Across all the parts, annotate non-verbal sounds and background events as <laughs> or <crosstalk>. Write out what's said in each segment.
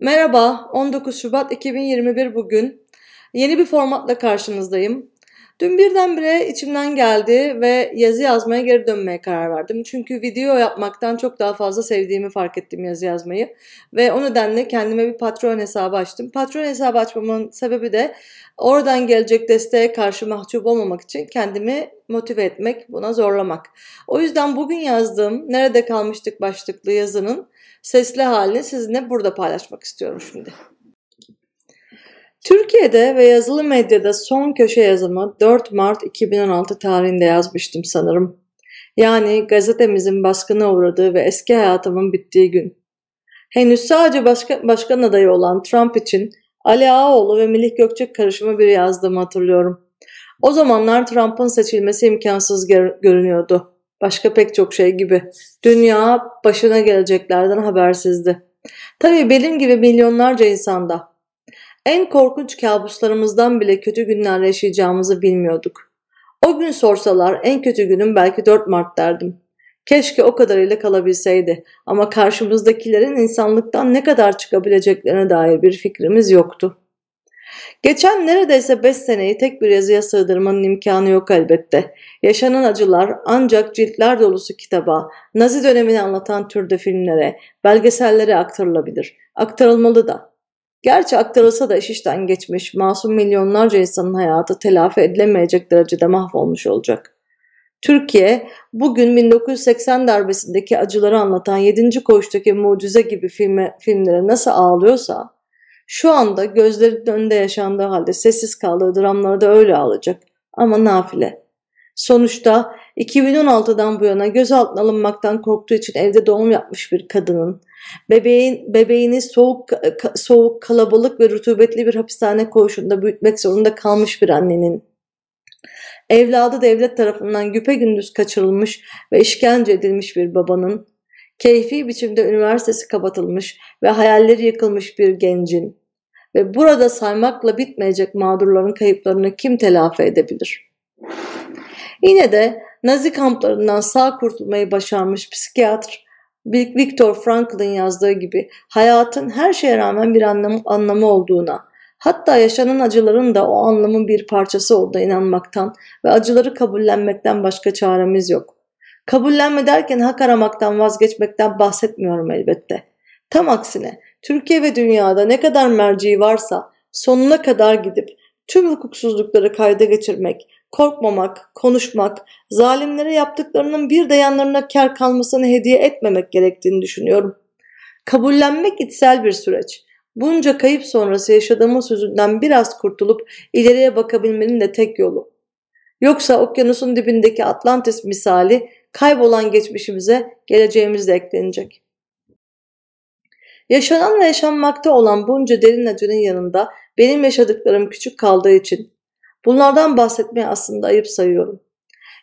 Merhaba, 19 Şubat 2021 bugün. Yeni bir formatla karşınızdayım. Dün birdenbire içimden geldi ve yazı yazmaya geri dönmeye karar verdim. Çünkü video yapmaktan çok daha fazla sevdiğimi fark ettim yazı yazmayı. Ve o nedenle kendime bir patron hesabı açtım. Patron hesabı açmamın sebebi de oradan gelecek desteğe karşı mahcup olmamak için kendimi motive etmek, buna zorlamak. O yüzden bugün yazdığım Nerede Kalmıştık başlıklı yazının sesli halini sizinle burada paylaşmak istiyorum şimdi. Türkiye'de ve yazılı medyada son köşe yazımı 4 Mart 2016 tarihinde yazmıştım sanırım. Yani gazetemizin baskına uğradığı ve eski hayatımın bittiği gün. Henüz sadece başka, başkan adayı olan Trump için Ali Ağaoğlu ve Melih Gökçek karışımı bir yazdığımı hatırlıyorum. O zamanlar Trump'ın seçilmesi imkansız görünüyordu. Başka pek çok şey gibi. Dünya başına geleceklerden habersizdi. Tabii benim gibi milyonlarca insanda. En korkunç kabuslarımızdan bile kötü günler yaşayacağımızı bilmiyorduk. O gün sorsalar en kötü günüm belki 4 Mart derdim. Keşke o kadarıyla kalabilseydi ama karşımızdakilerin insanlıktan ne kadar çıkabileceklerine dair bir fikrimiz yoktu. Geçen neredeyse 5 seneyi tek bir yazıya sığdırmanın imkanı yok elbette. Yaşanan acılar ancak ciltler dolusu kitaba, Nazi dönemini anlatan türde filmlere, belgesellere aktarılabilir. Aktarılmalı da. Gerçi aktarılsa da iş işten geçmiş, masum milyonlarca insanın hayatı telafi edilemeyecek derecede mahvolmuş olacak. Türkiye bugün 1980 darbesindeki acıları anlatan 7. Koğuş'taki mucize gibi filme, filmlere nasıl ağlıyorsa şu anda gözlerinin önünde yaşandığı halde sessiz kaldığı dramları da öyle alacak. Ama nafile. Sonuçta 2016'dan bu yana gözaltına alınmaktan korktuğu için evde doğum yapmış bir kadının, bebeğin bebeğini soğuk soğuk kalabalık ve rutubetli bir hapishane koğuşunda büyütmek zorunda kalmış bir annenin, evladı devlet tarafından güpe gündüz kaçırılmış ve işkence edilmiş bir babanın, keyfi biçimde üniversitesi kapatılmış ve hayalleri yıkılmış bir gencin ve burada saymakla bitmeyecek mağdurların kayıplarını kim telafi edebilir? Yine de Nazi kamplarından sağ kurtulmayı başarmış psikiyatr Viktor Frankl'ın yazdığı gibi hayatın her şeye rağmen bir anlamı, anlamı olduğuna, hatta yaşanan acıların da o anlamın bir parçası olduğuna inanmaktan ve acıları kabullenmekten başka çaremiz yok. Kabullenme derken hak aramaktan vazgeçmekten bahsetmiyorum elbette. Tam aksine Türkiye ve dünyada ne kadar merci varsa sonuna kadar gidip tüm hukuksuzlukları kayda geçirmek, korkmamak, konuşmak, zalimlere yaptıklarının bir de yanlarına kar kalmasını hediye etmemek gerektiğini düşünüyorum. Kabullenmek içsel bir süreç. Bunca kayıp sonrası yaşadığımız sözünden biraz kurtulup ileriye bakabilmenin de tek yolu. Yoksa okyanusun dibindeki Atlantis misali kaybolan geçmişimize geleceğimiz de eklenecek. Yaşanan ve yaşanmakta olan bunca derin acının yanında benim yaşadıklarım küçük kaldığı için bunlardan bahsetmeyi aslında ayıp sayıyorum.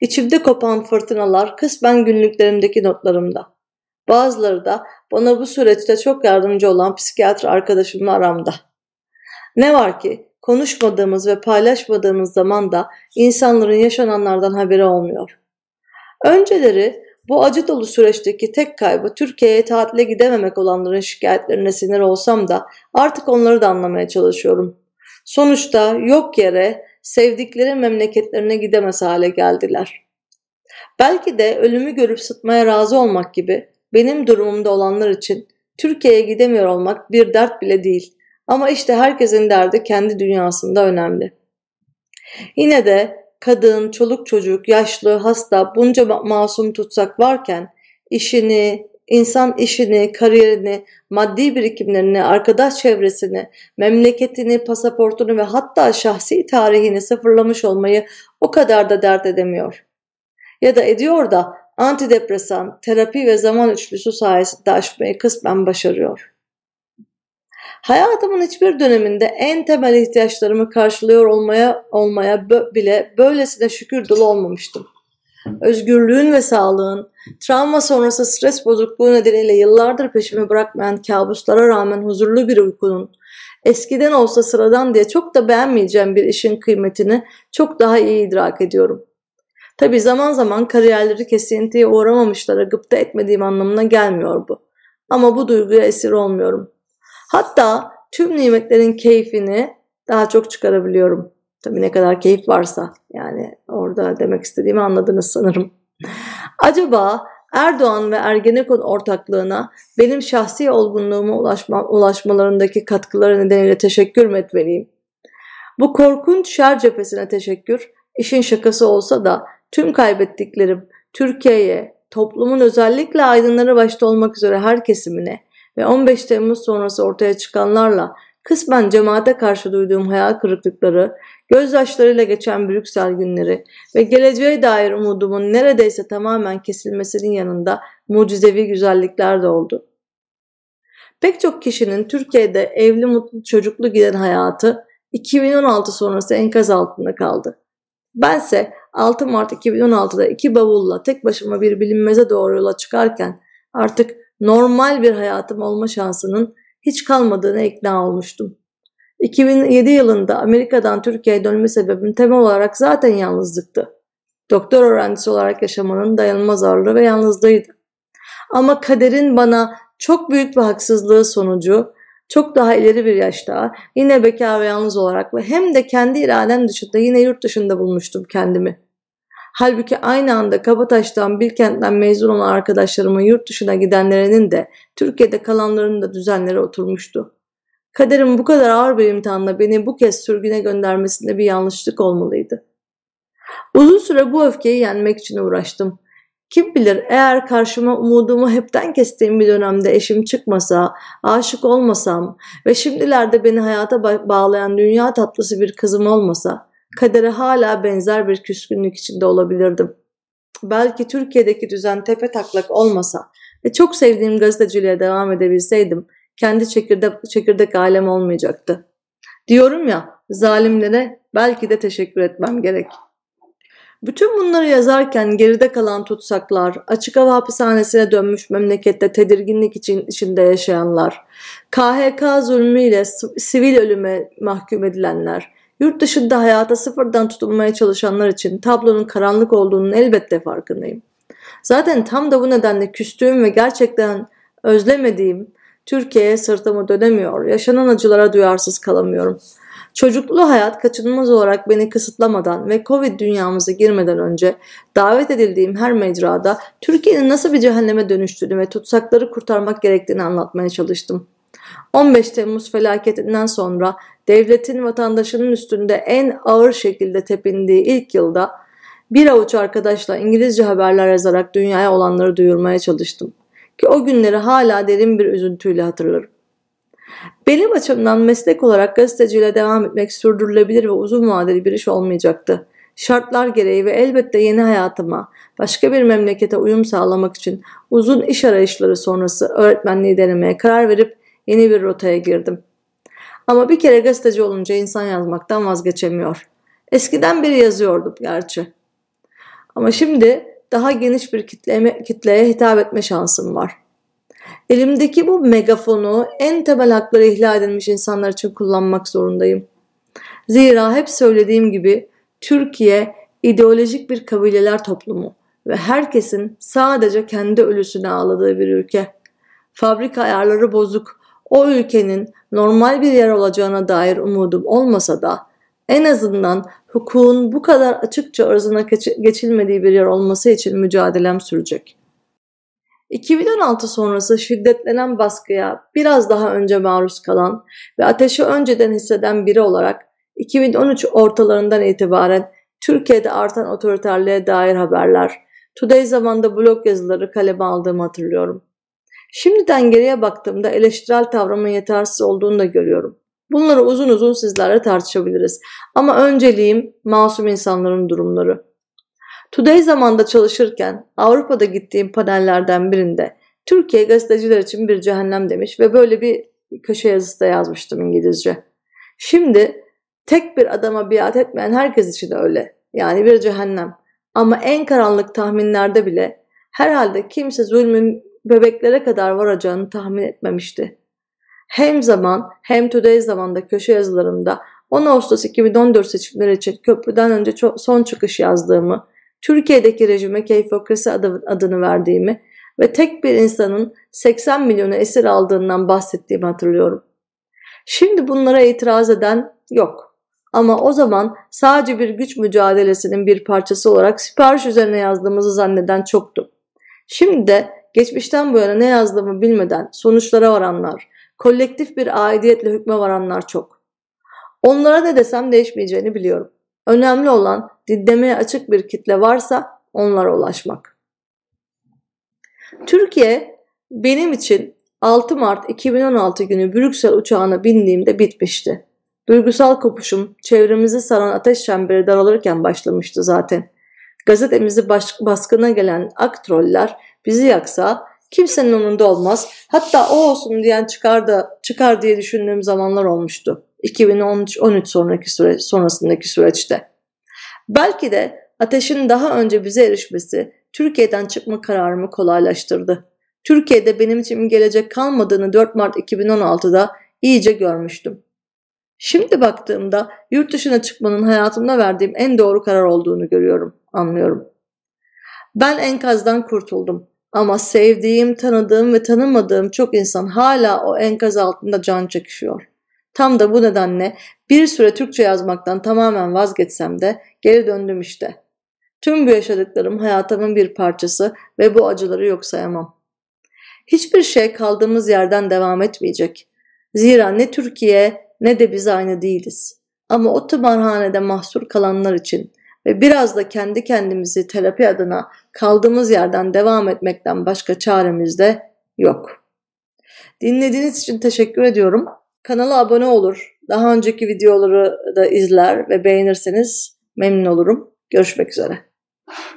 İçimde kopan fırtınalar kısmen günlüklerimdeki notlarımda. Bazıları da bana bu süreçte çok yardımcı olan psikiyatr arkadaşımla aramda. Ne var ki konuşmadığımız ve paylaşmadığımız zaman da insanların yaşananlardan haberi olmuyor. Önceleri bu acı dolu süreçteki tek kaybı Türkiye'ye tatile gidememek olanların şikayetlerine sinir olsam da artık onları da anlamaya çalışıyorum. Sonuçta yok yere sevdikleri memleketlerine gidemez hale geldiler. Belki de ölümü görüp sıtmaya razı olmak gibi benim durumumda olanlar için Türkiye'ye gidemiyor olmak bir dert bile değil. Ama işte herkesin derdi kendi dünyasında önemli. Yine de kadın, çoluk çocuk, yaşlı, hasta bunca masum tutsak varken işini, insan işini, kariyerini, maddi birikimlerini, arkadaş çevresini, memleketini, pasaportunu ve hatta şahsi tarihini sıfırlamış olmayı o kadar da dert edemiyor. Ya da ediyor da antidepresan, terapi ve zaman üçlüsü sayesinde aşmayı kısmen başarıyor. Hayatımın hiçbir döneminde en temel ihtiyaçlarımı karşılıyor olmaya olmaya bile böylesine şükür dolu olmamıştım. Özgürlüğün ve sağlığın, travma sonrası stres bozukluğu nedeniyle yıllardır peşimi bırakmayan kabuslara rağmen huzurlu bir uykunun, eskiden olsa sıradan diye çok da beğenmeyeceğim bir işin kıymetini çok daha iyi idrak ediyorum. Tabi zaman zaman kariyerleri kesintiye uğramamışlara gıpta etmediğim anlamına gelmiyor bu. Ama bu duyguya esir olmuyorum. Hatta tüm nimetlerin keyfini daha çok çıkarabiliyorum. Tabii ne kadar keyif varsa yani orada demek istediğimi anladınız sanırım. <laughs> Acaba Erdoğan ve Ergenekon ortaklığına benim şahsi olgunluğuma ulaşma, ulaşmalarındaki katkıları nedeniyle teşekkür mü etmeliyim? Bu korkunç şer cephesine teşekkür, işin şakası olsa da tüm kaybettiklerim Türkiye'ye, toplumun özellikle aydınları başta olmak üzere her kesimine ve 15 Temmuz sonrası ortaya çıkanlarla kısmen cemaate karşı duyduğum hayal kırıklıkları, gözyaşlarıyla geçen Brüksel günleri ve geleceğe dair umudumun neredeyse tamamen kesilmesinin yanında mucizevi güzellikler de oldu. Pek çok kişinin Türkiye'de evli mutlu çocuklu giden hayatı 2016 sonrası enkaz altında kaldı. Bense 6 Mart 2016'da iki bavulla tek başıma bir bilinmeze doğru yola çıkarken artık normal bir hayatım olma şansının hiç kalmadığına ikna olmuştum. 2007 yılında Amerika'dan Türkiye'ye dönme sebebim temel olarak zaten yalnızlıktı. Doktor öğrencisi olarak yaşamanın dayanılmaz ağırlığı ve yalnızlığıydı. Ama kaderin bana çok büyük bir haksızlığı sonucu çok daha ileri bir yaşta yine bekar ve yalnız olarak ve hem de kendi iradem dışında yine yurt dışında bulmuştum kendimi. Halbuki aynı anda Kabataş'tan Bilkent'ten mezun olan arkadaşlarımın yurt dışına gidenlerinin de Türkiye'de kalanların da düzenleri oturmuştu. Kaderin bu kadar ağır bir imtihanla beni bu kez sürgüne göndermesinde bir yanlışlık olmalıydı. Uzun süre bu öfkeyi yenmek için uğraştım. Kim bilir eğer karşıma umudumu hepten kestiğim bir dönemde eşim çıkmasa, aşık olmasam ve şimdilerde beni hayata bağlayan dünya tatlısı bir kızım olmasa, kadere hala benzer bir küskünlük içinde olabilirdim. Belki Türkiye'deki düzen tepe taklak olmasa ve çok sevdiğim gazeteciliğe devam edebilseydim, kendi çekirdek, çekirdek ailem olmayacaktı. Diyorum ya, zalimlere belki de teşekkür etmem gerek.'' Bütün bunları yazarken geride kalan tutsaklar, açık hava hapishanesine dönmüş memlekette tedirginlik için içinde yaşayanlar, KHK zulmüyle sivil ölüme mahkum edilenler, yurt dışında hayata sıfırdan tutunmaya çalışanlar için tablonun karanlık olduğunun elbette farkındayım. Zaten tam da bu nedenle küstüğüm ve gerçekten özlemediğim Türkiye'ye sırtımı dönemiyor, yaşanan acılara duyarsız kalamıyorum.'' Çocuklu hayat kaçınılmaz olarak beni kısıtlamadan ve Covid dünyamıza girmeden önce davet edildiğim her mecrada Türkiye'nin nasıl bir cehenneme dönüştüğünü ve tutsakları kurtarmak gerektiğini anlatmaya çalıştım. 15 Temmuz felaketinden sonra devletin vatandaşının üstünde en ağır şekilde tepindiği ilk yılda bir avuç arkadaşla İngilizce haberler yazarak dünyaya olanları duyurmaya çalıştım. Ki o günleri hala derin bir üzüntüyle hatırlarım. Benim açımdan meslek olarak gazeteciyle devam etmek sürdürülebilir ve uzun vadeli bir iş olmayacaktı. Şartlar gereği ve elbette yeni hayatıma, başka bir memlekete uyum sağlamak için uzun iş arayışları sonrası öğretmenliği denemeye karar verip yeni bir rotaya girdim. Ama bir kere gazeteci olunca insan yazmaktan vazgeçemiyor. Eskiden beri yazıyordum gerçi. Ama şimdi daha geniş bir kitleme, kitleye hitap etme şansım var. Elimdeki bu megafonu en temel hakları ihlal edilmiş insanlar için kullanmak zorundayım. Zira hep söylediğim gibi Türkiye ideolojik bir kabileler toplumu ve herkesin sadece kendi ölüsüne ağladığı bir ülke. Fabrika ayarları bozuk. O ülkenin normal bir yer olacağına dair umudum olmasa da en azından hukukun bu kadar açıkça ırzına geçilmediği bir yer olması için mücadelem sürecek. 2016 sonrası şiddetlenen baskıya biraz daha önce maruz kalan ve ateşi önceden hisseden biri olarak 2013 ortalarından itibaren Türkiye'de artan otoriterliğe dair haberler, Today zamanda blog yazıları kaleme aldığımı hatırlıyorum. Şimdiden geriye baktığımda eleştirel tavrımın yetersiz olduğunu da görüyorum. Bunları uzun uzun sizlerle tartışabiliriz. Ama önceliğim masum insanların durumları. Today zamanda çalışırken Avrupa'da gittiğim panellerden birinde Türkiye gazeteciler için bir cehennem demiş ve böyle bir köşe yazısı da yazmıştım İngilizce. Şimdi tek bir adama biat etmeyen herkes için öyle. Yani bir cehennem. Ama en karanlık tahminlerde bile herhalde kimse zulmün bebeklere kadar varacağını tahmin etmemişti. Hem zaman hem Today zamanda köşe yazılarımda 10 Ağustos 2014 seçimleri için köprüden önce son çıkış yazdığımı Türkiye'deki rejime keyfokrasi adı, adını verdiğimi ve tek bir insanın 80 milyonu esir aldığından bahsettiğimi hatırlıyorum. Şimdi bunlara itiraz eden yok. Ama o zaman sadece bir güç mücadelesinin bir parçası olarak sipariş üzerine yazdığımızı zanneden çoktu. Şimdi de geçmişten bu yana ne yazdığımı bilmeden sonuçlara varanlar, kolektif bir aidiyetle hükme varanlar çok. Onlara ne desem değişmeyeceğini biliyorum. Önemli olan dinlemeye açık bir kitle varsa onlara ulaşmak. Türkiye benim için 6 Mart 2016 günü Brüksel uçağına bindiğimde bitmişti. Duygusal kopuşum çevremizi saran ateş çemberi daralırken başlamıştı zaten. Gazetemizi baskına gelen ak troller bizi yaksa kimsenin onunda olmaz. Hatta o olsun diyen çıkar da çıkar diye düşündüğüm zamanlar olmuştu. 2013 sonraki süreç sonrasındaki süreçte. Belki de ateşin daha önce bize erişmesi Türkiye'den çıkma kararımı kolaylaştırdı. Türkiye'de benim için gelecek kalmadığını 4 Mart 2016'da iyice görmüştüm. Şimdi baktığımda yurt dışına çıkmanın hayatımda verdiğim en doğru karar olduğunu görüyorum, anlıyorum. Ben enkazdan kurtuldum ama sevdiğim, tanıdığım ve tanımadığım çok insan hala o enkaz altında can çekişiyor. Tam da bu nedenle bir süre Türkçe yazmaktan tamamen vazgeçsem de geri döndüm işte. Tüm bu yaşadıklarım hayatımın bir parçası ve bu acıları yok sayamam. Hiçbir şey kaldığımız yerden devam etmeyecek. Zira ne Türkiye ne de biz aynı değiliz. Ama o tımarhanede mahsur kalanlar için ve biraz da kendi kendimizi terapi adına kaldığımız yerden devam etmekten başka çaremiz de yok. Dinlediğiniz için teşekkür ediyorum. Kanala abone olur. Daha önceki videoları da izler ve beğenirseniz memnun olurum. Görüşmek üzere.